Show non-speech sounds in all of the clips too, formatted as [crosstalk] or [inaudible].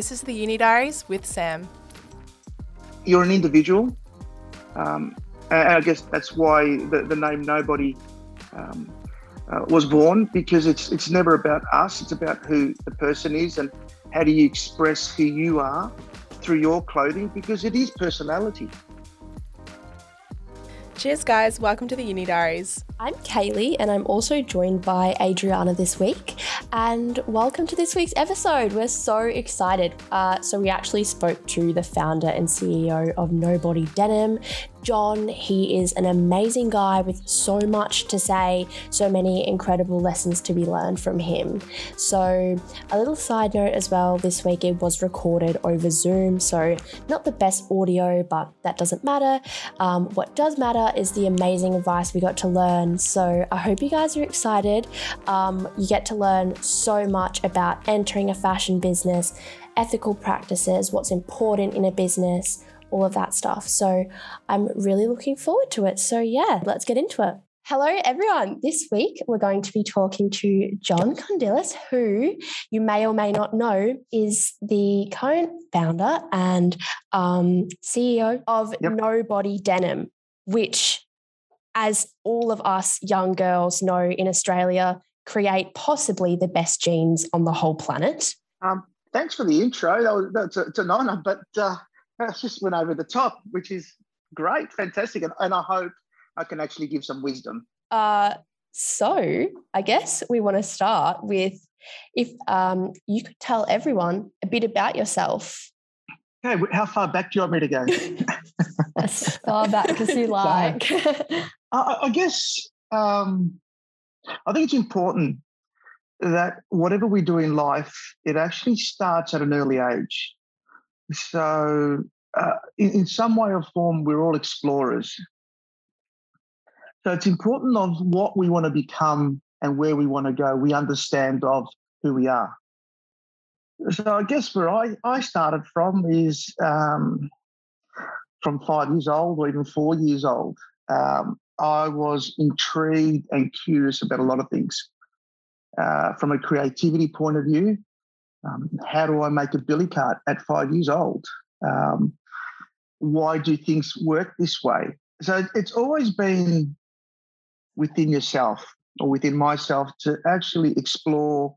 This is the Uni Diaries with Sam. You're an individual, um, and I guess that's why the, the name Nobody um, uh, was born because it's it's never about us. It's about who the person is and how do you express who you are through your clothing because it is personality. Cheers, guys. Welcome to the Uni Diaries. I'm Kaylee, and I'm also joined by Adriana this week. And welcome to this week's episode. We're so excited. Uh, so, we actually spoke to the founder and CEO of Nobody Denim, John, he is an amazing guy with so much to say, so many incredible lessons to be learned from him. So, a little side note as well this week it was recorded over Zoom, so not the best audio, but that doesn't matter. Um, what does matter is the amazing advice we got to learn. So, I hope you guys are excited. Um, you get to learn so much about entering a fashion business, ethical practices, what's important in a business all of that stuff. So I'm really looking forward to it. So, yeah, let's get into it. Hello, everyone. This week, we're going to be talking to John Kondilis, who you may or may not know is the current founder and um, CEO of yep. Nobody Denim, which, as all of us young girls know in Australia, create possibly the best jeans on the whole planet. Um, thanks for the intro. That was, that's a, it's an honour, but uh, that just went over the top, which is great, fantastic. And, and I hope I can actually give some wisdom. Uh, so I guess we want to start with if um, you could tell everyone a bit about yourself. Okay, how far back do you want me to go? [laughs] as far back as you [laughs] like. I, I, guess um, I think it's important that whatever we do in life, it actually starts at an early age. So, uh, in, in some way or form, we're all explorers. So, it's important of what we want to become and where we want to go. We understand of who we are. So, I guess where I, I started from is um, from five years old or even four years old. Um, I was intrigued and curious about a lot of things. Uh, from a creativity point of view, um, how do I make a billy cart at five years old? Um, why do things work this way? So it's always been within yourself or within myself to actually explore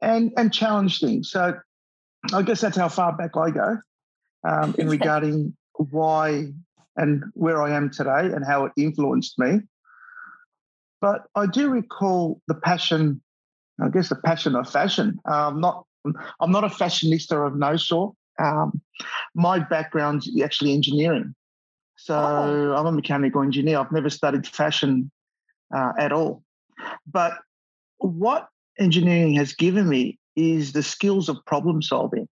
and and challenge things. So I guess that's how far back I go um, in [laughs] regarding why and where I am today and how it influenced me. But I do recall the passion, I guess the passion of fashion. Um, not I'm not a fashionista of no sort. Um, my background's actually engineering. So oh. I'm a mechanical engineer. I've never studied fashion uh, at all. But what engineering has given me is the skills of problem solving.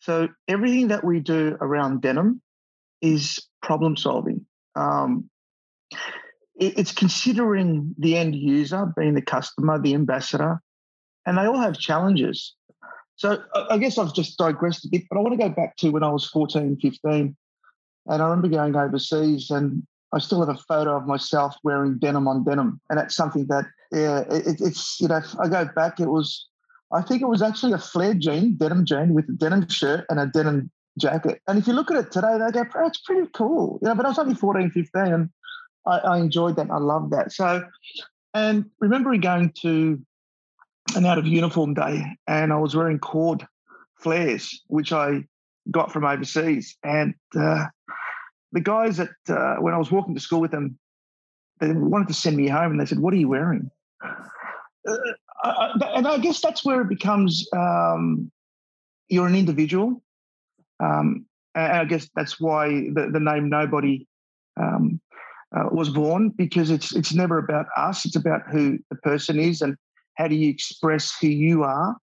So everything that we do around denim is problem solving. Um, it, it's considering the end user, being the customer, the ambassador, and they all have challenges. So I guess I've just digressed a bit, but I want to go back to when I was 14, 15. And I remember going overseas and I still have a photo of myself wearing denim on denim. And that's something that, yeah, it, it's, you know, I go back, it was, I think it was actually a flare jean, denim jean with a denim shirt and a denim jacket. And if you look at it today, they go, that's pretty cool. You know, but I was only 14, 15 and I, I enjoyed that. I loved that. So, and remembering going to an out of uniform day and I was wearing cord flares, which I got from overseas. And uh, the guys that, uh, when I was walking to school with them, they wanted to send me home and they said, What are you wearing? Uh, I, and I guess that's where it becomes um, you're an individual. Um, and I guess that's why the, the name Nobody um, uh, was born because it's it's never about us. It's about who the person is and how do you express who you are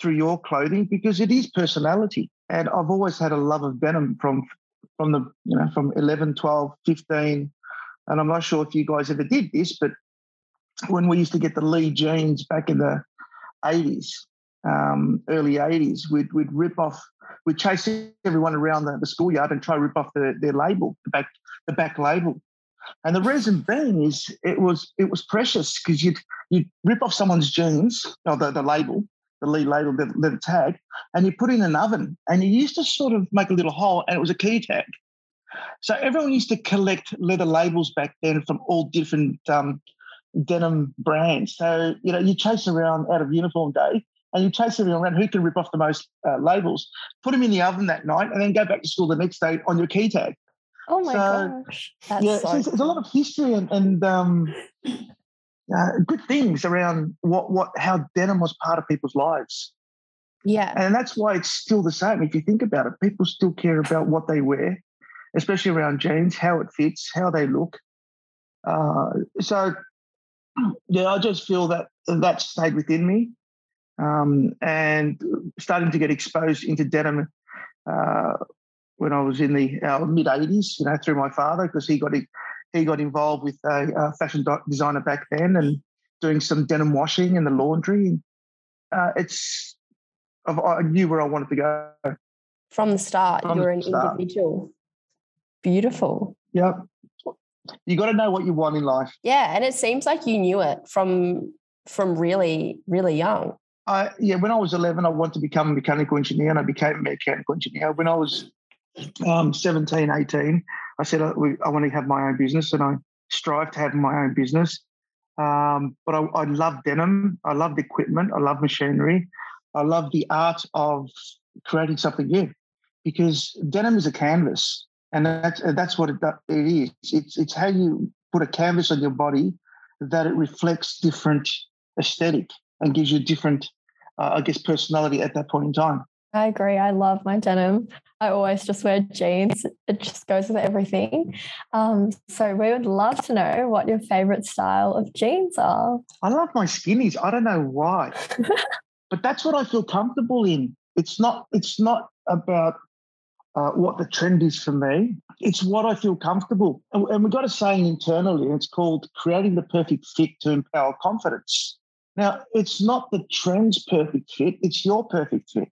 through your clothing? Because it is personality. And I've always had a love of denim from from the you know from 11 12 15 and i'm not sure if you guys ever did this but when we used to get the lee jeans back in the 80s um, early 80s we'd, we'd rip off we'd chase everyone around the, the schoolyard and try to rip off the, their label the back the back label and the reason being is it was it was precious because you'd you'd rip off someone's jeans, or the, the label, the the lead label, the, the tag, and you put in an oven. And you used to sort of make a little hole, and it was a key tag. So everyone used to collect leather labels back then from all different um, denim brands. So you know, you chase around out of uniform day, and you chase everyone around who can rip off the most uh, labels, put them in the oven that night, and then go back to school the next day on your key tag. Oh my so, gosh. That's yeah, so so there's a lot of history and, and um, uh, good things around what, what how denim was part of people's lives. Yeah. And that's why it's still the same. If you think about it, people still care about what they wear, especially around jeans, how it fits, how they look. Uh, so, [clears throat] yeah, I just feel that that stayed within me. Um, and starting to get exposed into denim uh, when I was in the uh, mid '80s, you know, through my father because he got he got involved with a, a fashion designer back then and doing some denim washing in the laundry. Uh, it's I knew where I wanted to go from the start. From you're an start. individual. Beautiful. Yep. You got to know what you want in life. Yeah, and it seems like you knew it from from really really young. I yeah, when I was 11, I wanted to become a mechanical engineer, and I became a mechanical engineer. When I was um, 17, 18, I said, I, I, want to have my own business and I strive to have my own business. Um, but I, I love denim. I love the equipment. I love machinery. I love the art of creating something new because denim is a canvas and that's, that's what it, it is. It's, it's how you put a canvas on your body that it reflects different aesthetic and gives you different, uh, I guess, personality at that point in time. I agree. I love my denim. I always just wear jeans. It just goes with everything. Um, so we would love to know what your favorite style of jeans are. I love my skinnies. I don't know why, [laughs] but that's what I feel comfortable in. It's not. It's not about uh, what the trend is for me. It's what I feel comfortable. And, and we've got a saying internally, and it's called creating the perfect fit to empower confidence. Now, it's not the trend's perfect fit, it's your perfect fit.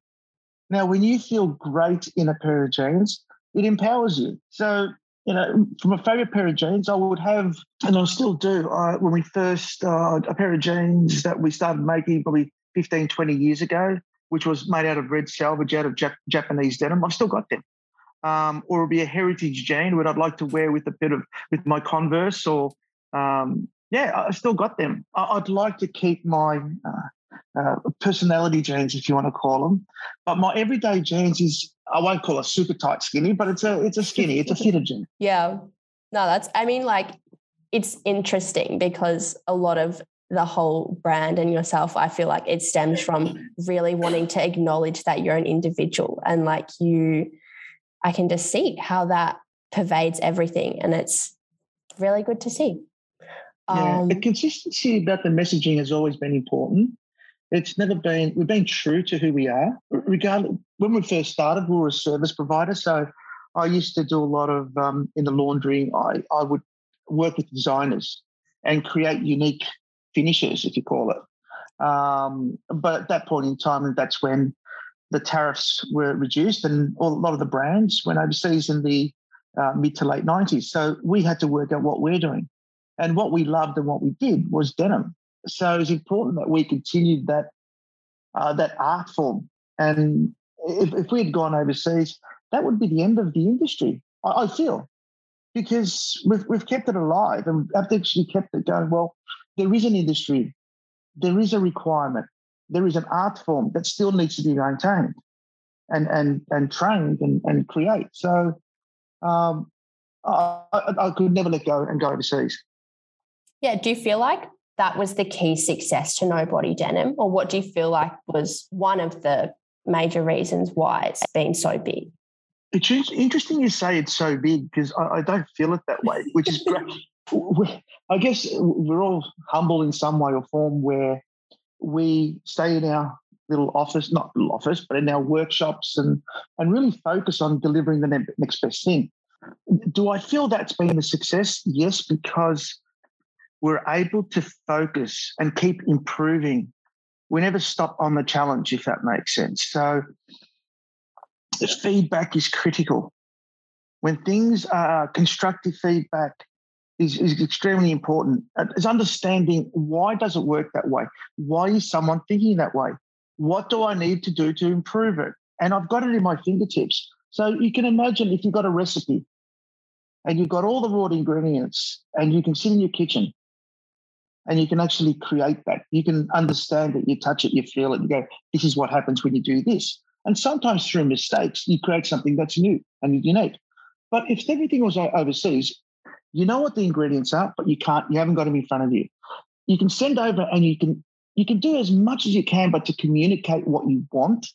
Now, when you feel great in a pair of jeans, it empowers you. So, you know, from a favorite pair of jeans, I would have, and I still do, when we first, uh, a pair of jeans that we started making probably 15, 20 years ago, which was made out of red selvedge out of Jap- Japanese denim. I've still got them. Um, or it'll be a heritage jean, what I'd like to wear with a bit of, with my Converse or, um, yeah, I still got them. I, would like to keep my uh, uh, personality jeans, if you want to call them. But my everyday jeans is I won't call it super tight skinny, but it's a it's a skinny, it's a fitted jean. Yeah, no, that's I mean like it's interesting because a lot of the whole brand and yourself, I feel like it stems from really wanting to acknowledge that you're an individual and like you, I can just see how that pervades everything, and it's really good to see. Yeah, um, the consistency about the messaging has always been important. It's never been, we've been true to who we are. Regardless, when we first started, we were a service provider. So I used to do a lot of, um, in the laundry, I, I would work with designers and create unique finishes, if you call it. Um, but at that point in time, that's when the tariffs were reduced and a lot of the brands went overseas in the uh, mid to late 90s. So we had to work out what we're doing. And what we loved and what we did was denim. So it's important that we continued that uh, that art form. And if, if we had gone overseas, that would be the end of the industry. I, I feel because we've we've kept it alive and have actually kept it going. Well, there is an industry, there is a requirement, there is an art form that still needs to be maintained and and and trained and, and create. So um, I, I could never let go and go overseas. Yeah. Do you feel like that was the key success to Nobody Denim? Or what do you feel like was one of the major reasons why it's been so big? It's interesting you say it's so big because I, I don't feel it that way, which is great. [laughs] I guess we're all humble in some way or form where we stay in our little office, not little office, but in our workshops and, and really focus on delivering the next best thing. Do I feel that's been a success? Yes, because we're able to focus and keep improving. We never stop on the challenge, if that makes sense. So the feedback is critical. When things are constructive feedback is, is extremely important. It's understanding why does it work that way? Why is someone thinking that way? What do I need to do to improve it? And I've got it in my fingertips. So you can imagine if you've got a recipe and you've got all the raw ingredients and you can sit in your kitchen and you can actually create that. You can understand it, you touch it, you feel it, you go, this is what happens when you do this. And sometimes through mistakes, you create something that's new and unique. But if everything was overseas, you know what the ingredients are, but you can't, you haven't got them in front of you. You can send over and you can you can do as much as you can, but to communicate what you want.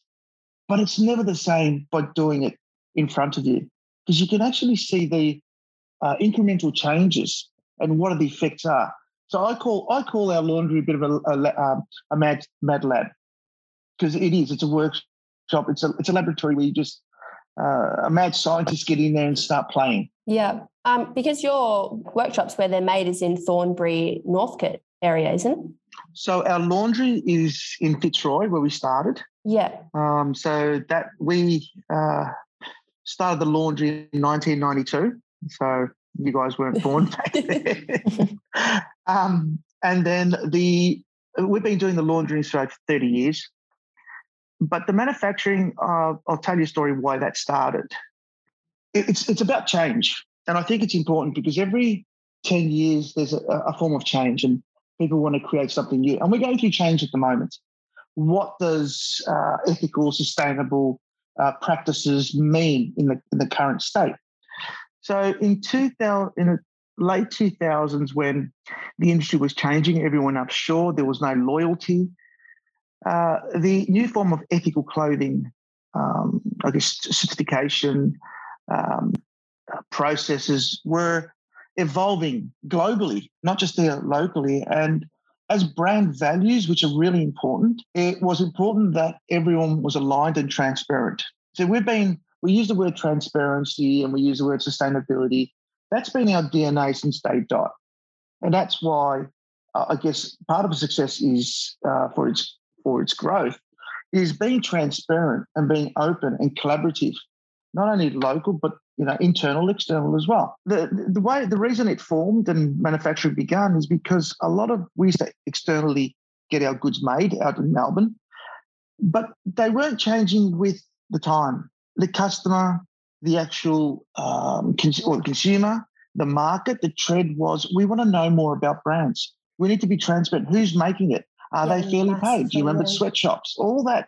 But it's never the same by doing it in front of you because you can actually see the uh, incremental changes and what the effects are. So I call I call our laundry a bit of a, a, um, a mad mad lab because it is. It's a workshop. It's a it's a laboratory where you just uh, a mad scientist get in there and start playing. Yeah, um, because your workshops where they're made is in Thornbury, Northcote area, isn't it? So our laundry is in Fitzroy, where we started. Yeah. Um, so that we uh, started the laundry in 1992. So you guys weren't born back [laughs] then. [laughs] um, and then the we've been doing the laundry for 30 years. But the manufacturing, uh, I'll tell you a story why that started. It's it's about change, and I think it's important because every 10 years there's a, a form of change, and people want to create something new. And we're going through change at the moment. What does uh, ethical, sustainable uh, practices mean in the in the current state? So in 2000, in the late 2000s, when the industry was changing, everyone offshore, there was no loyalty. Uh, the new form of ethical clothing, um, I guess, certification um, uh, processes were evolving globally, not just there locally. And as brand values, which are really important, it was important that everyone was aligned and transparent. So we've been, we use the word transparency and we use the word sustainability. That's been our DNA since day dot. And that's why uh, I guess part of success is uh, for its for its growth is being transparent and being open and collaborative, not only local but you know, internal, external as well. The the way the reason it formed and manufacturing began is because a lot of we used to externally get our goods made out in Melbourne, but they weren't changing with the time. The customer, the actual um, cons- or the consumer, the market, the trend was we want to know more about brands. We need to be transparent. Who's making it? Are yeah, they fairly paid? Do you remember sweatshops? All that.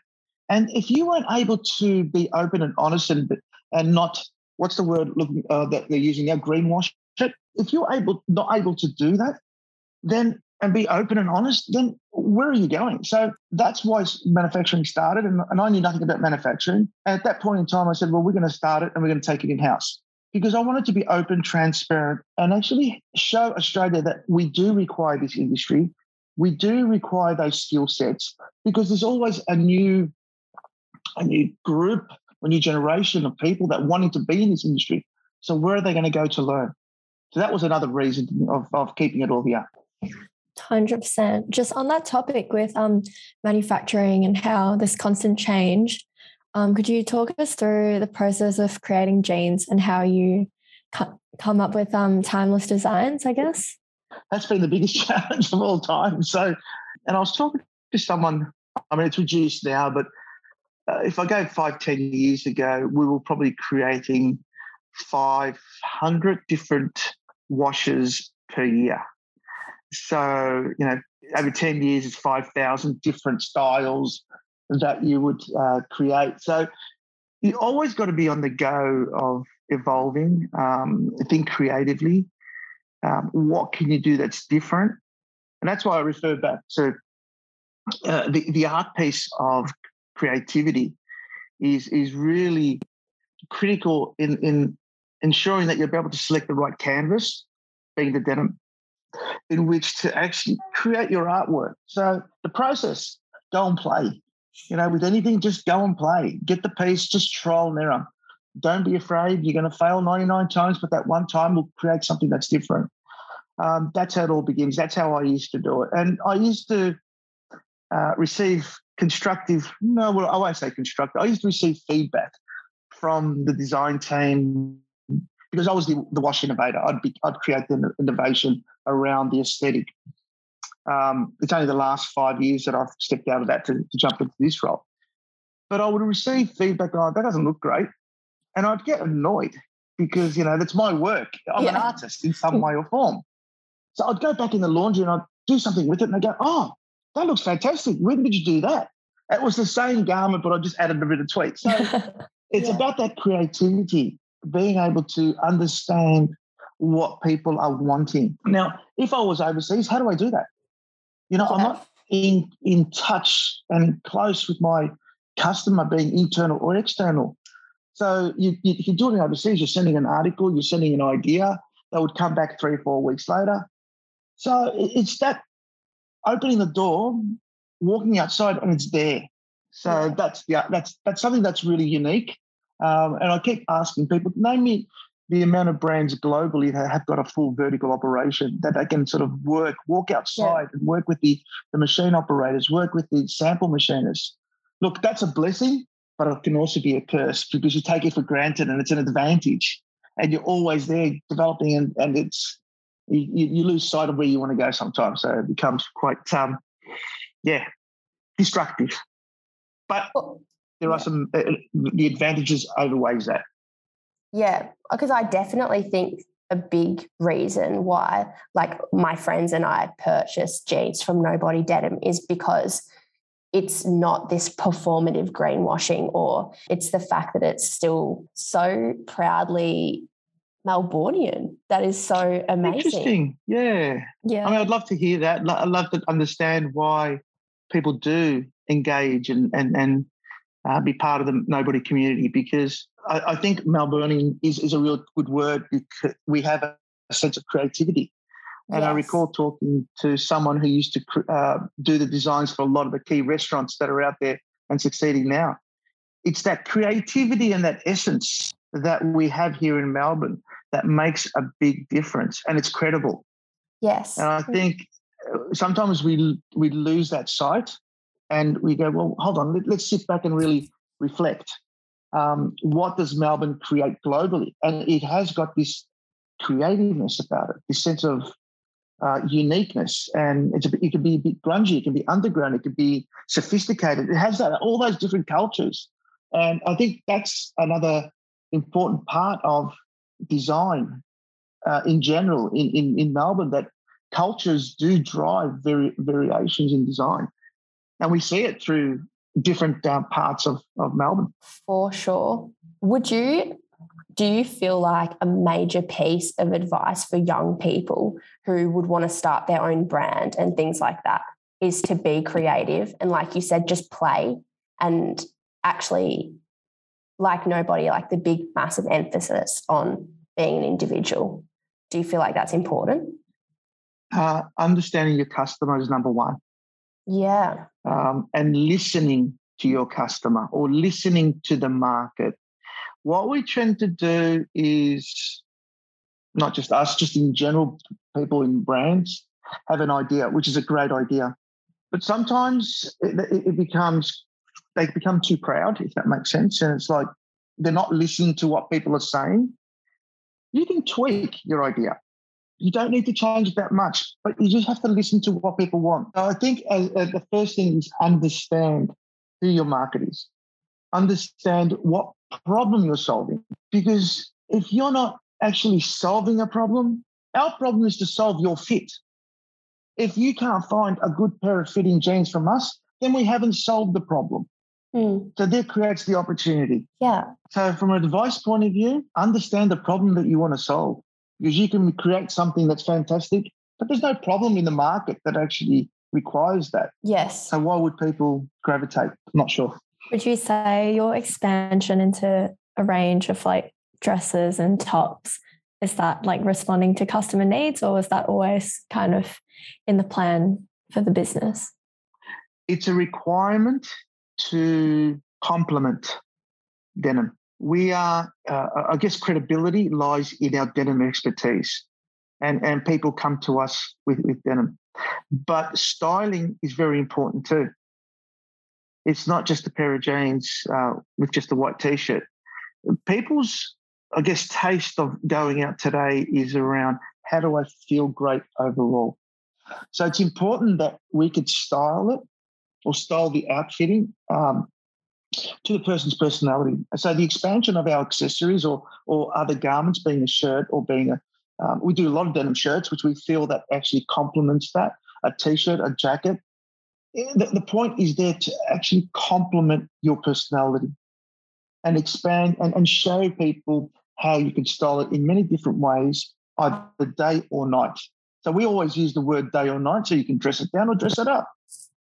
And if you weren't able to be open and honest and and not what's the word looking uh, that they're using now? Greenwash it. If you're able not able to do that, then and be open and honest, then where are you going? So that's why manufacturing started. And, and I knew nothing about manufacturing. And at that point in time, I said, well, we're going to start it and we're going to take it in house because I wanted to be open, transparent, and actually show Australia that we do require this industry. We do require those skill sets because there's always a new, a new group a new generation of people that wanting to be in this industry. So where are they going to go to learn? So that was another reason of, of keeping it all here. 100%. Just on that topic with um, manufacturing and how this constant change, um, could you talk us through the process of creating jeans and how you come up with um, timeless designs, I guess? That's been the biggest [laughs] challenge of all time. So, and I was talking to someone, I mean, it's reduced now, but uh, if I go five, ten years ago, we were probably creating 500 different washes per year. So, you know, over 10 years, it's 5,000 different styles that you would uh, create. So, you always got to be on the go of evolving, um, think creatively. Um, what can you do that's different? And that's why I refer back to uh, the, the art piece of creativity is is really critical in in ensuring that you'll be able to select the right canvas, being the denim, in which to actually create your artwork. So the process, go and play. You know, with anything, just go and play. Get the piece, just trial and error. Don't be afraid. You're going to fail 99 times, but that one time will create something that's different. Um, that's how it all begins. That's how I used to do it. And I used to uh, receive constructive, no, well, I won't say constructive. I used to receive feedback from the design team because I was the, the wash innovator. I'd be, I'd create the innovation around the aesthetic. Um, it's only the last five years that I've stepped out of that to, to jump into this role. But I would receive feedback, oh, that doesn't look great. And I'd get annoyed because, you know, that's my work. I'm yeah. an artist in some way or form. So I'd go back in the laundry and I'd do something with it and I'd go, oh, that looks fantastic. When did you do that? It was the same garment, but I just added a bit of tweak. So [laughs] it's yeah. about that creativity, being able to understand what people are wanting. Now, if I was overseas, how do I do that? You know. I'm not in in touch and close with my customer, being internal or external. So you, you, if you're doing it overseas, you're sending an article, you're sending an idea that would come back three, four weeks later. So it's that opening the door, walking outside, and it's there. So yeah. that's yeah, that's that's something that's really unique. Um, and I keep asking people, name me the amount of brands globally that have got a full vertical operation that they can sort of work, walk outside yeah. and work with the, the machine operators, work with the sample machinists. Look, that's a blessing, but it can also be a curse because you take it for granted and it's an advantage. And you're always there developing and, and it's you, you lose sight of where you want to go sometimes. So it becomes quite um yeah, destructive. But there are some uh, the advantages outweighs that. Yeah, because I definitely think a big reason why, like my friends and I purchased jeans from Nobody Denim is because it's not this performative greenwashing, or it's the fact that it's still so proudly Melburnian. That is so amazing. Interesting. Yeah. Yeah. I mean, I'd love to hear that. I'd love to understand why people do engage and and and uh, be part of the nobody community because I, I, think Melburnian is, is a real good word because we have a, a sense of creativity. And yes. I recall talking to someone who used to uh, do the designs for a lot of the key restaurants that are out there and succeeding now. It's that creativity and that essence that we have here in Melbourne that makes a big difference, and it's credible. Yes, and I think uh, sometimes we we lose that sight, and we go, well, hold on, let, us sit back and really reflect um, what does Melbourne create globally? And it has got this creativeness about it, this sense of uh, uniqueness. And a, it can be a bit grungy, it can be underground, it can be sophisticated. It has that all those different cultures. And I think that's another important part of design uh, in general in, in, in Melbourne that cultures do drive vari- variations in design. And we see it through different uh, parts of, of Melbourne. For sure. Would you, do you feel like a major piece of advice for young people who would want to start their own brand and things like that is to be creative and, like you said, just play and actually, like nobody, like the big, massive emphasis on being an individual? Do you feel like that's important? Uh, understanding your customer is number one. Yeah. Um, and listening to your customer or listening to the market. What we tend to do is not just us, just in general, people in brands have an idea, which is a great idea. But sometimes it, it becomes, they become too proud, if that makes sense. And it's like they're not listening to what people are saying. You can tweak your idea. You don't need to change that much, but you just have to listen to what people want. So I think uh, uh, the first thing is understand who your market is, understand what problem you're solving. Because if you're not actually solving a problem, our problem is to solve your fit. If you can't find a good pair of fitting jeans from us, then we haven't solved the problem. Mm. So that creates the opportunity. Yeah. So from an advice point of view, understand the problem that you want to solve because you can create something that's fantastic, but there's no problem in the market that actually requires that. Yes. So why would people gravitate? Not sure. Would you say your expansion into a range of like dresses and tops is that like responding to customer needs or was that always kind of in the plan for the business? It's a requirement to complement denim we are, uh, I guess, credibility lies in our denim expertise, and and people come to us with with denim, but styling is very important too. It's not just a pair of jeans uh, with just a white t-shirt. People's, I guess, taste of going out today is around how do I feel great overall. So it's important that we could style it or style the outfitting um, to the person's personality. So the expansion of our accessories or or other garments, being a shirt or being a, um, we do a lot of denim shirts, which we feel that actually complements that. A t-shirt, a jacket. Eh, the, the point is there to actually complement your personality and expand and, and show people how you can style it in many different ways, either day or night. So we always use the word day or night, so you can dress it down or dress it up.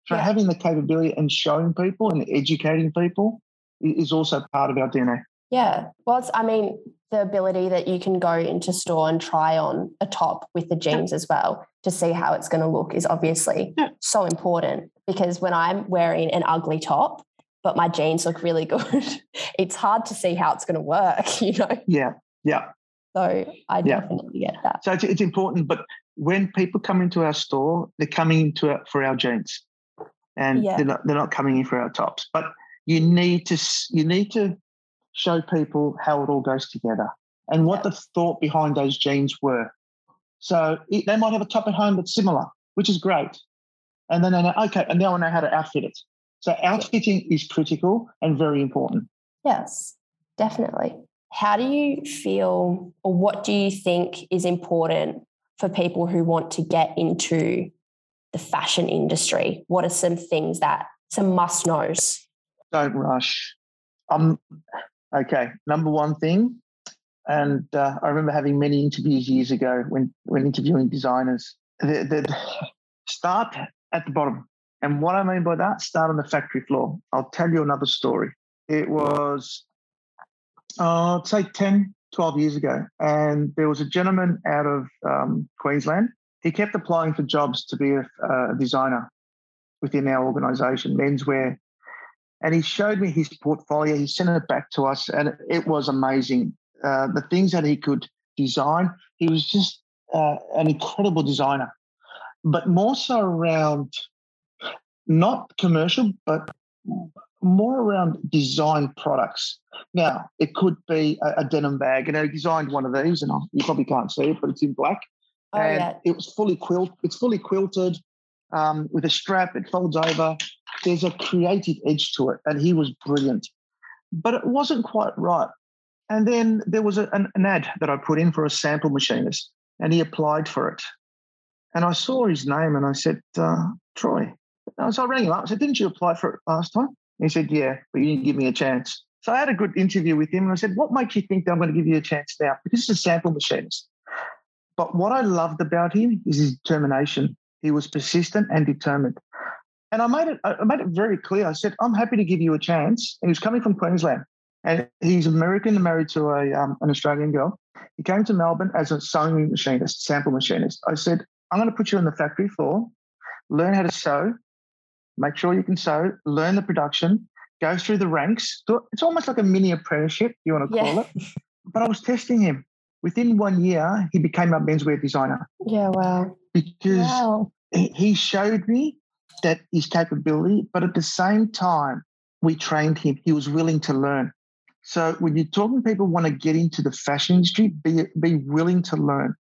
So yeah. having the capability and showing people and educating people is also part of our DNA. Yeah. Well, it's, I mean, the ability that you can go into store and try on a top with the jeans yeah. as well to see how it's going to look is obviously yeah. so important because when I'm wearing an ugly top, but my jeans look really [laughs] good, it's hard to see how it's going to work, [laughs] you know? Yeah. Yeah. So I definitely get that. So it's, it's important, but when people come into our store, they're coming into it for our jeans and yeah. they're not they're not coming in for our tops. But you need to you need to show people how it all goes together and what yeah. the thought behind those jeans were. So it, they might have a top at home that's similar, which is great. And then they know, okay, and now I know how to outfit it. So outfitting is critical and very important. Yes, definitely. How do you feel, or what do you think is important for people who want to get into the fashion industry? What are some things that some must knows? Don't rush. Um, okay, number one thing, and uh, I remember having many interviews years ago when when interviewing designers. The, the, start at the bottom, and what I mean by that, start on the factory floor. I'll tell you another story. It was, uh, I'd say 10, 12 years ago, and there was a gentleman out of um, Queensland he kept applying for jobs to be a, a designer within our organization, menswear. And he showed me his portfolio. He sent it back to us, and it was amazing. Uh, the things that he could design, he was just uh, an incredible designer, but more so around not commercial, but more around design products. Now, it could be a, a denim bag, and I designed one of these, and you probably can't see it, but it's in black. Oh, and yeah. it was fully quilt. It's fully quilted um, with a strap. It folds over. There's a creative edge to it, and he was brilliant. But it wasn't quite right. And then there was a, an, an ad that I put in for a sample machinist, and he applied for it. And I saw his name, and I said, uh, Troy. So I rang him up. I said, "Didn't you apply for it last time?" he said, "Yeah, but you didn't give me a chance." So I had a good interview with him, and I said, "What makes you think that I'm going to give you a chance now?" Because it's a sample machinist. But what I loved about him is his determination. He was persistent and determined. And I made it I made it very clear. I said, I'm happy to give you a chance. And he was coming from Queensland. And he's American and married to a, um, an Australian girl. He came to Melbourne as a sewing machinist, sample machinist. I said, I'm going to put you on the factory floor, learn how to sew, make sure you can sew, learn the production, go through the ranks. It's almost like a mini apprenticeship, you want to call yeah. it. But I was testing him within one year, he became a menswear designer. Yeah, wow. Because wow. he showed me that his capability, but at the same time, we trained him. He was willing to learn. So when you're talking people want to get into the fashion industry, be, be willing to learn.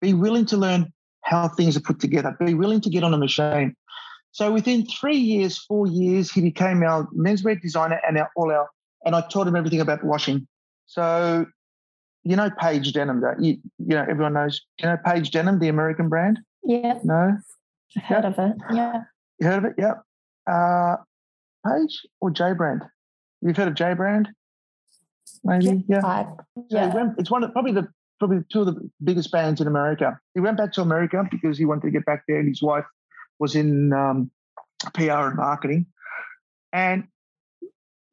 Be willing to learn how things are put together. Be willing to get on a machine. So within three years, four years, he became our menswear designer and our all our and I taught him everything about washing. So you know Paige Denim, that you you know everyone knows. You know Paige Denim, the American brand. Yeah. No. I've heard of it. Yeah. You heard of it? Yeah. Uh, Paige or J brand? You've heard of J brand? Maybe. Yeah. Yeah. So yeah. Went, it's one of probably the probably two of the biggest bands in America. He went back to America because he wanted to get back there, and his wife was in um, PR and marketing. And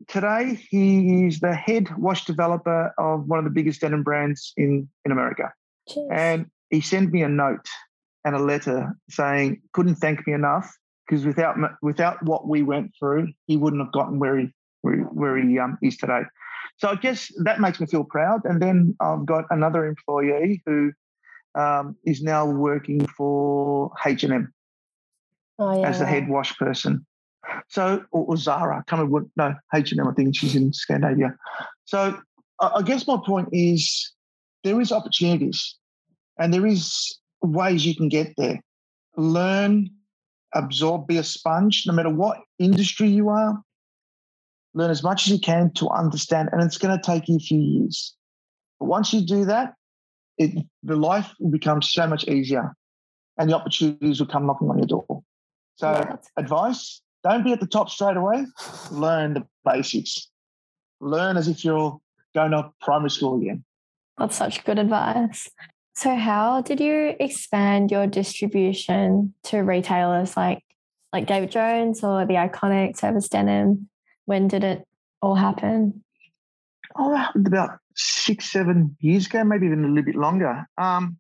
today he is the head wash developer of one of the biggest denim brands in, in America. Jeez. And he sent me a note and a letter saying couldn't thank me enough because without without what we went through, he wouldn't have gotten where he where, where he um, is today. So I guess that makes me feel proud. And then I've got another employee who um, is now working for H and M oh, as the head wash person. So, or, or Zara, come and no, H&M, I think she's in Scandinavia. So I, I guess my point is there is opportunities and there is ways you can get there. learn, absorb, be a sponge, no matter what industry you are. Learn as much as you can to understand, and it's going to take you a few years. But once you do that, it, the life will become so much easier and the opportunities will come knocking on your door. So, yeah. advice don't be at the top straight away. Learn the basics. Learn as if you're going to primary school again. That's such good advice. So, how did you expand your distribution to retailers like like David Jones or the iconic Service Denim? When did it all happen? Oh, that happened about six, seven years ago, maybe even a little bit longer. Um,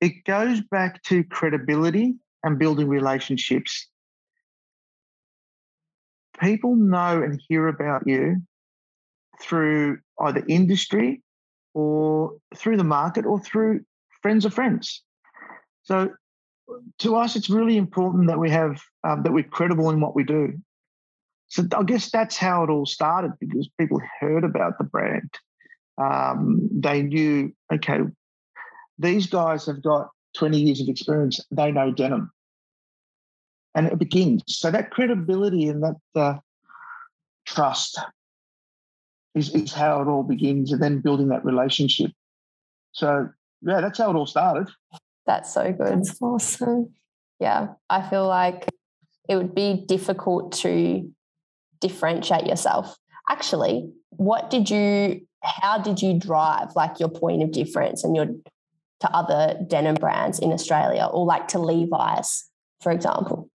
it goes back to credibility and building relationships. People know and hear about you through either industry or through the market or through friends of friends. So to us, it's really important that we have um, that we're credible in what we do. So I guess that's how it all started because people heard about the brand. Um, they knew, okay, these guys have got 20 years of experience. They know denim. And it begins. So that credibility and that uh, trust is, is how it all begins and then building that relationship. So, yeah, that's how it all started. That's so good. That's awesome. Yeah, I feel like it would be difficult to differentiate yourself. Actually, what did you, how did you drive like your point of difference and your to other denim brands in Australia or like to Levi's, for example?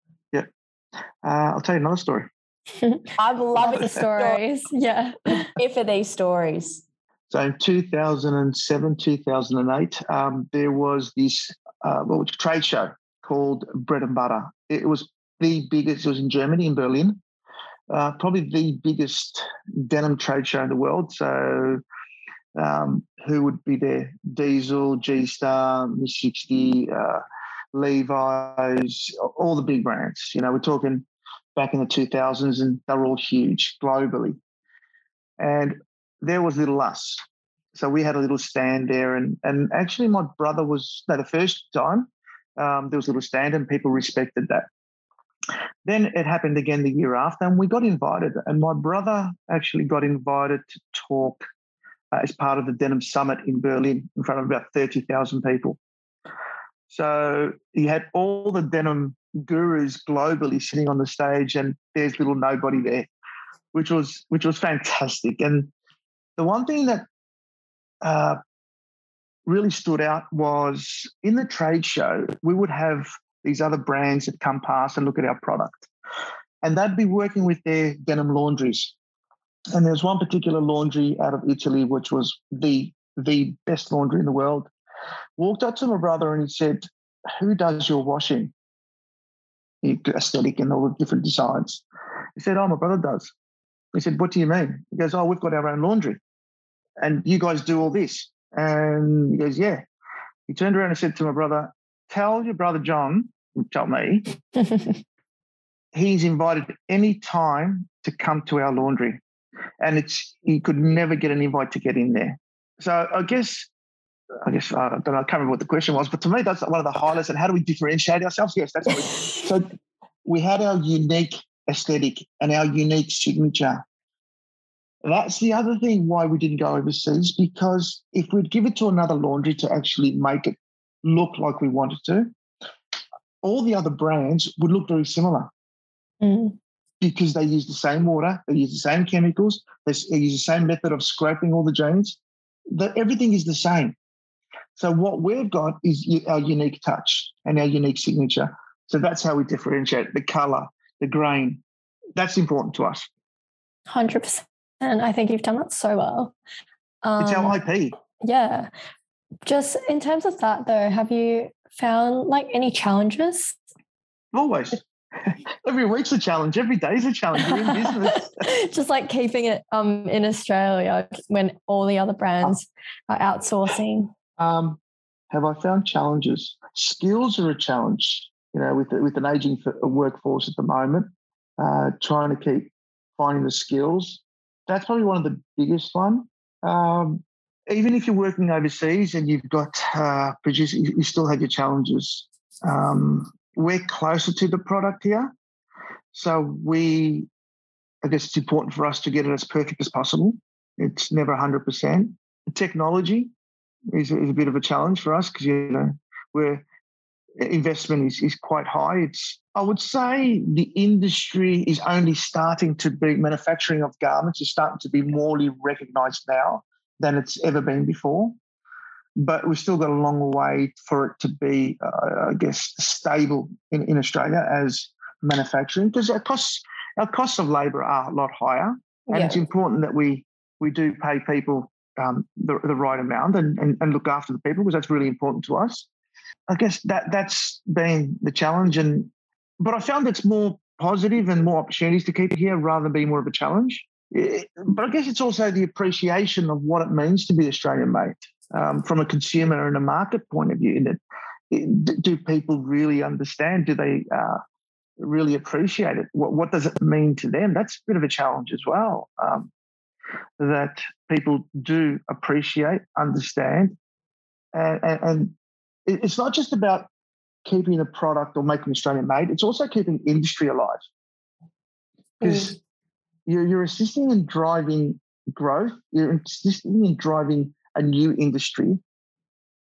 Yeah. Uh, I'll tell you another story. [laughs] I love the stories. [laughs] yeah. If for these stories. So in 2007, 2008, um, there was this uh, well, trade show called Bread and Butter. It was the biggest, it was in Germany, in Berlin, uh, probably the biggest denim trade show in the world. So um, who would be there? Diesel, G Star, Miss Sixty, uh, Levi's, all the big brands. You know, we're talking back in the 2000s and they were all huge globally. And there was little us. So we had a little stand there. And, and actually, my brother was, no, the first time um, there was a little stand and people respected that. Then it happened again the year after, and we got invited. And my brother actually got invited to talk uh, as part of the Denim Summit in Berlin in front of about 30,000 people. So he had all the denim gurus globally sitting on the stage, and there's little nobody there, which was which was fantastic. And the one thing that uh, really stood out was in the trade show, we would have these other brands that come past and look at our product, and they'd be working with their denim laundries. And there's one particular laundry out of Italy, which was the the best laundry in the world. Walked up to my brother and he said, "Who does your washing?" Aesthetic and all the different designs. He said, "Oh, my brother does." He said, "What do you mean?" He goes, "Oh, we've got our own laundry, and you guys do all this." And he goes, "Yeah." He turned around and said to my brother, "Tell your brother John, tell me, [laughs] he's invited any time to come to our laundry and it's he could never get an invite to get in there. So I guess I guess I don't know, I can't remember what the question was, but to me that's one of the highlights. And how do we differentiate ourselves? Yes, that's what we, so we had our unique aesthetic and our unique signature. That's the other thing why we didn't go overseas because if we'd give it to another laundry to actually make it look like we wanted to, all the other brands would look very similar. Mm because they use the same water, they use the same chemicals, they, use the same method of scraping all the jeans. The, everything is the same. So what we've got is our unique touch and our unique signature. So that's how we differentiate the color, the grain. That's important to us. 100%. And I think you've done that so well. Um, it's our IP. Yeah. Just in terms of that, though, have you found like any challenges? Always. [laughs] Every week's a challenge. Every day's a challenge. You're in business. [laughs] Just like keeping it um, in Australia when all the other brands are outsourcing. Um, have I found challenges? Skills are a challenge. You know, with with an aging workforce at the moment, uh, trying to keep finding the skills. That's probably one of the biggest one. Um, even if you're working overseas and you've got uh, producers, you still have your challenges. um, we're closer to the product here. So we, I guess it's important for us to get it as perfect as possible. It's never 100%. technology is, is a bit of a challenge for us because, you know, we're investment is, is quite high. It's I would say the industry is only starting to be manufacturing of garments is starting to be morely recognized now than it's ever been before. But we've still got a long way for it to be, uh, I guess, stable in, in Australia as manufacturing because our costs our costs of labour are a lot higher, and yeah. it's important that we we do pay people um, the, the right amount and, and, and look after the people because that's really important to us. I guess that that's been the challenge, and but I found it's more positive and more opportunities to keep it here rather than being more of a challenge. but I guess it's also the appreciation of what it means to be Australian made um, from a consumer and a market point of view. That do people really understand? Do they uh, really appreciate it? What, what, does it mean to them? That's a bit of a challenge as well. Um, that people do appreciate, understand, and, and, and it's not just about keeping a product or making Australian made, it's also keeping industry alive. Because mm. you're, you're assisting in driving growth, you're assisting in driving a new industry.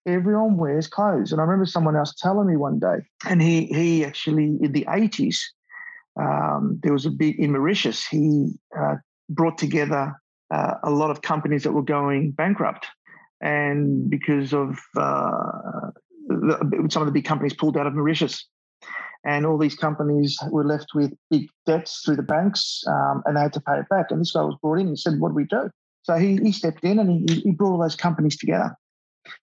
Everyone wears clothes. And I remember someone else telling me one day, and he he actually in the 80s, um, there was a big in Mauritius, he uh, brought together uh, a lot of companies that were going bankrupt. And because of uh, some of the big companies pulled out of Mauritius. And all these companies were left with big debts through the banks um, and they had to pay it back. And this guy was brought in and said, What do we do? So he, he stepped in and he, he brought all those companies together.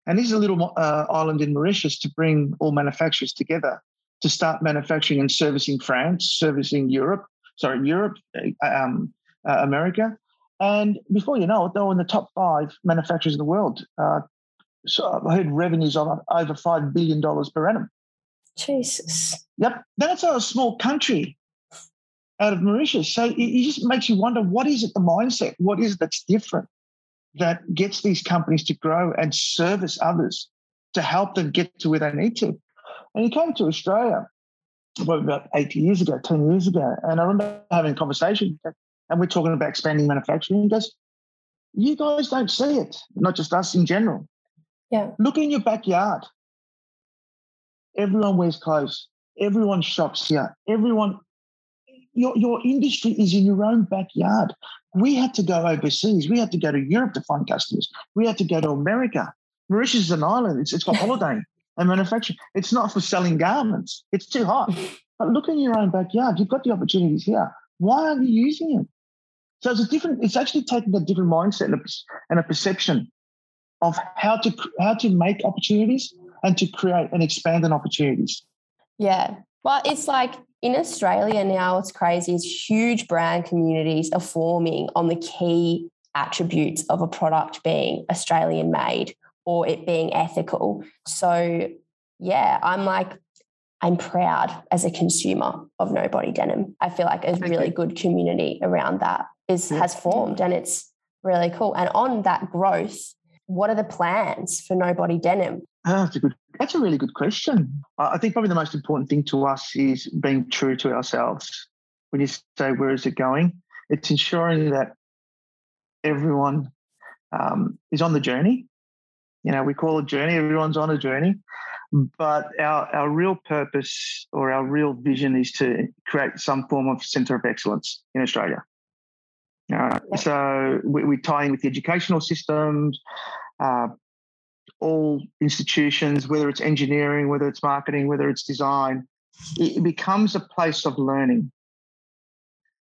And this is a little uh, island in Mauritius to bring all manufacturers together to start manufacturing and servicing France, servicing Europe, sorry, Europe, uh, um, uh, America. And before you know it, they were in the top five manufacturers in the world, uh, so I heard revenues of over $5 billion per annum. Jesus. Yep. That's a small country out of Mauritius. So it, just makes you wonder what is it, the mindset? What is it that's different that gets these companies to grow and service others to help them get to where they need to? And he came to Australia well, about 80 years ago, 10 years ago. And I remember having a conversation and we're talking about expanding manufacturing. He goes, You guys don't see it, not just us in general. Yeah. Look in your backyard. Everyone wears clothes. Everyone shops here. Everyone, your, your industry is in your own backyard. We had to go overseas. We had to go to Europe to find customers. We had to go to America. Mauritius is an island. It's, it's got [laughs] holidaying and manufacturing. It's not for selling garments. It's too hot. [laughs] But look in your own backyard. You've got the opportunities here. Why aren't you using it? So it's a different. It's actually taking a different mindset and a, perception of how to how to make opportunities and to create and expand on opportunities. Yeah. Well, it's like in Australia now, it's crazy. It's huge brand communities are forming on the key attributes of a product being Australian made or it being ethical. So, yeah, I'm like, I'm proud as a consumer of Nobody Denim. I feel like a really good community around that is has formed and it's really cool. And on that growth, what are the plans for Nobody Denim? Oh, that's a good. That's a really good question. I think probably the most important thing to us is being true to ourselves. When you say where is it going, it's ensuring that everyone um, is on the journey. You know, we call it journey. Everyone's on a journey, but our our real purpose or our real vision is to create some form of centre of excellence in Australia. Uh, so we, we, tie in with the educational systems, uh, all institutions, whether it's engineering, whether it's marketing, whether it's design, it, it becomes a place of learning.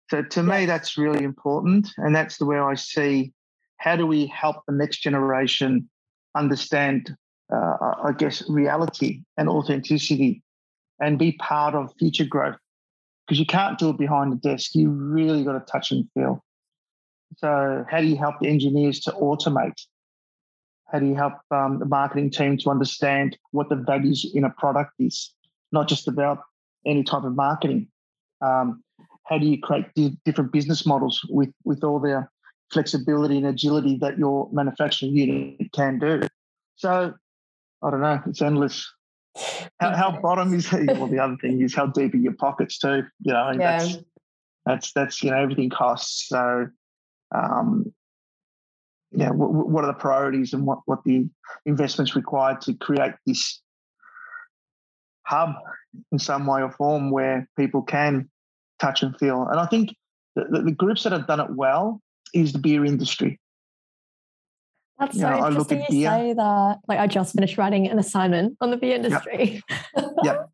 So to me, that's really important. And that's the way I see how do we help the next generation understand, uh, I guess, reality and authenticity and be part of future growth. Because you can't do it behind the desk. You really got to touch and feel. So, how do you help the engineers to automate? How do you help um, the marketing team to understand what the values in a product is? Not just about any type of marketing. Um, how do you create different business models with with all the flexibility and agility that your manufacturing unit can do? So, I don't know. It's endless. how, how bottom is he? well the other thing is how deep are your pockets too you know yeah. that's that's that's you know everything costs so um yeah what, what are the priorities and what what the investments required to create this hub in some way or form where people can touch and feel and i think the, the groups that have done it well is the beer industry that's so know, interesting you beer. say that. Like I just finished writing an assignment on the beer industry. [laughs] Yep. yep.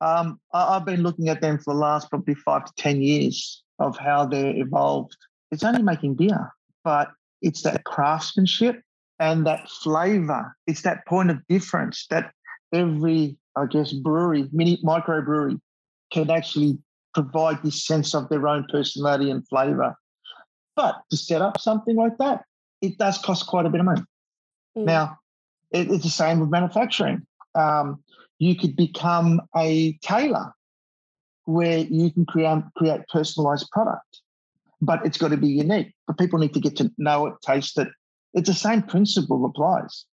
Um, I, have been looking at them for the last probably five to ten years of how they're evolved. It's only making beer, but it's that craftsmanship and that flavor. It's that point of difference that every, I guess, brewery, mini microbrewery, can actually provide this sense of their own personality and flavor. But to set up something like that, it does cost quite a bit of money. Mm. Now, it, it's the same with manufacturing. Um, you could become a tailor where you can create create personalized product, but it's got to be unique. But people need to get to know it, taste it. It's the same principle applies.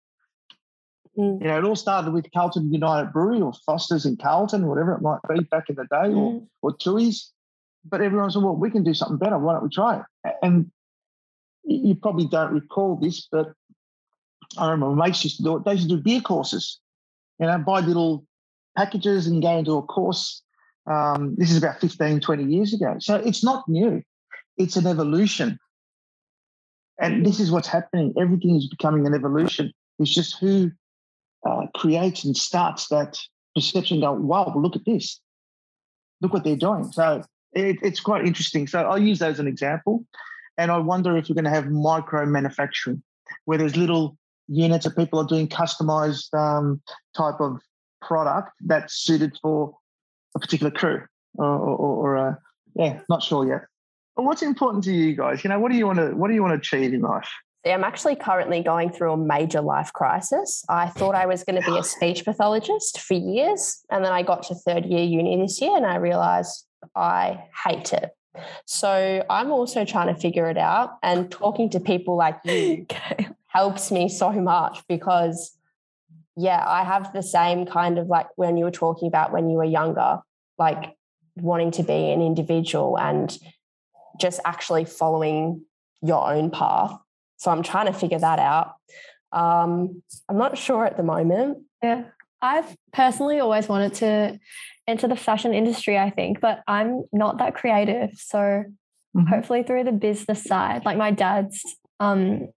Mm. You know, it all started with Carlton United Brewery or Foster's in Carlton, whatever it might be back in the day, mm. or or Tooheys. But everyone said, "Well, we can do something better. Why don't we try it?" And you probably don't recall this, but I remember my mates used to do it. They used to do beer courses, you know, buy little packages and go into a course. Um, this is about 15, 20 years ago. So it's not new, it's an evolution. And this is what's happening. Everything is becoming an evolution. It's just who uh, creates and starts that perception go, wow, look at this. Look what they're doing. So it, it's quite interesting. So I'll use that as an example. And I wonder if we're going to have micro manufacturing, where there's little units that people are doing customized um, type of product that's suited for a particular crew or, or, or a, yeah, not sure yet. But what's important to you guys? You know, what do you want to what do you want to achieve in life? See, I'm actually currently going through a major life crisis. I thought I was going to be a speech pathologist for years, and then I got to third year uni this year, and I realized I hate it. So I'm also trying to figure it out. And talking to people like you [laughs] helps me so much because, yeah, I have the same kind of like when you were talking about when you were younger, like wanting to be an individual and just actually following your own path. So I'm trying to figure that out. Um, I'm not sure at the moment. Yeah. I've personally always wanted to enter the fashion industry, I think, but I'm not that creative. So mm-hmm. hopefully through the business side, like my dad's um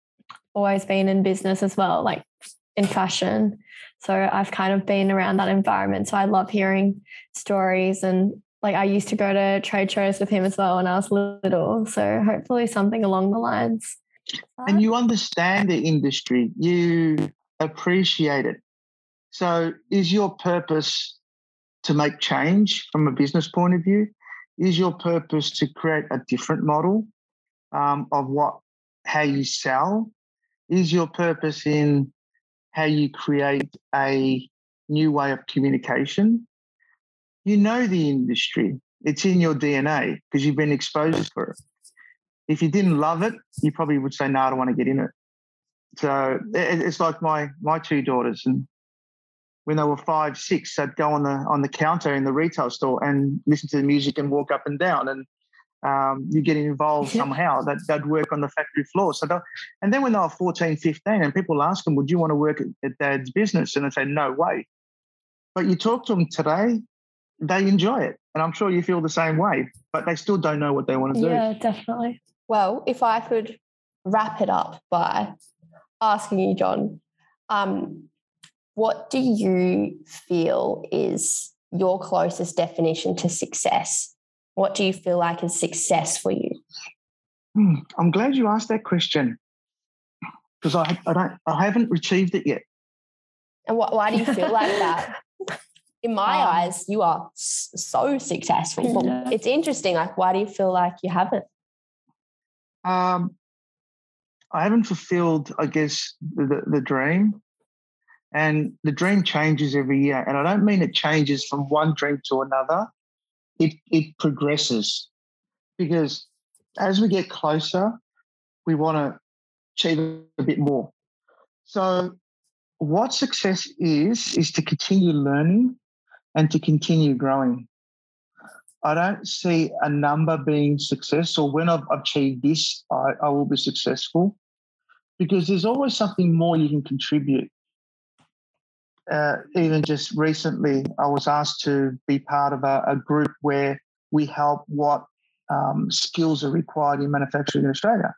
always been in business as well, like in fashion. So I've kind of been around that environment. So I love hearing stories and like I used to go to trade shows with him as well when I was little. So hopefully something along the lines. And you understand the industry, you appreciate it. So is your purpose to make change from a business point of view? Is your purpose to create a different model um, of what how you sell? Is your purpose in how you create a new way of communication? You know the industry. It's in your DNA because you've been exposed for it. If you didn't love it, you probably would say, "No, I don't want to get in it." So it's like my my two daughters, and when they were five, six, they'd go on the on the counter in the retail store and listen to the music and walk up and down, and um, you get involved yeah. somehow. That they'd work on the factory floor. So, and then when they were 14, 15, and people ask them, "Would you want to work at, at Dad's business?" and they say, "No way." But you talk to them today, they enjoy it, and I'm sure you feel the same way. But they still don't know what they want to do. Yeah, definitely. Well, if I could wrap it up by asking you, John, um, what do you feel is your closest definition to success? What do you feel like is success for you? Hmm, I'm glad you asked that question because I, I don't I haven't achieved it yet. And what, why do you feel like that? [laughs] In my um, eyes, you are so successful. Yeah. It's interesting. Like, why do you feel like you haven't? Um, I haven't fulfilled, I guess, the, the, the dream. And the dream changes every year. And I don't mean it changes from one dream to another, it, it progresses because as we get closer, we want to achieve a bit more. So, what success is, is to continue learning and to continue growing. I don't see a number being success or when I've achieved this, I, I will be successful because there's always something more you can contribute. Uh, even just recently, I was asked to be part of a, a group where we help what um, skills are required in manufacturing in Australia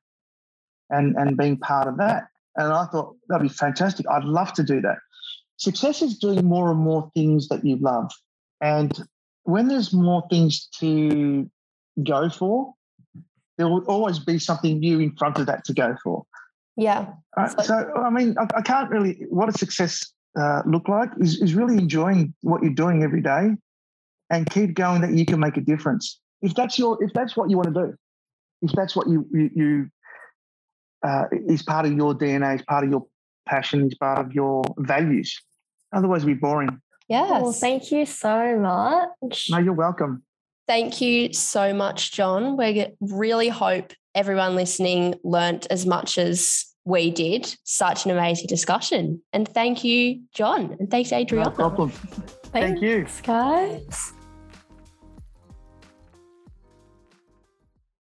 and, and being part of that. And I thought that'd be fantastic. I'd love to do that. Success is doing more and more things that you love. And when there's more things to go for, there will always be something new in front of that to go for. Yeah. Right? So, I mean, I, I, can't really, what does success uh, look like is, is really enjoying what you're doing every day and keep going that you can make a difference. If that's your, if that's what you want to do, if that's what you, you, you uh, is part of your DNA, is part of your passion, is part of your values. Otherwise, it'd be boring. Yes. Well, thank you so much. No, you're welcome. Thank you so much, John. We really hope everyone listening learnt as much as we did. Such an amazing discussion. And thank you, John. And thanks, Adriana. No problem. Thank you. guys.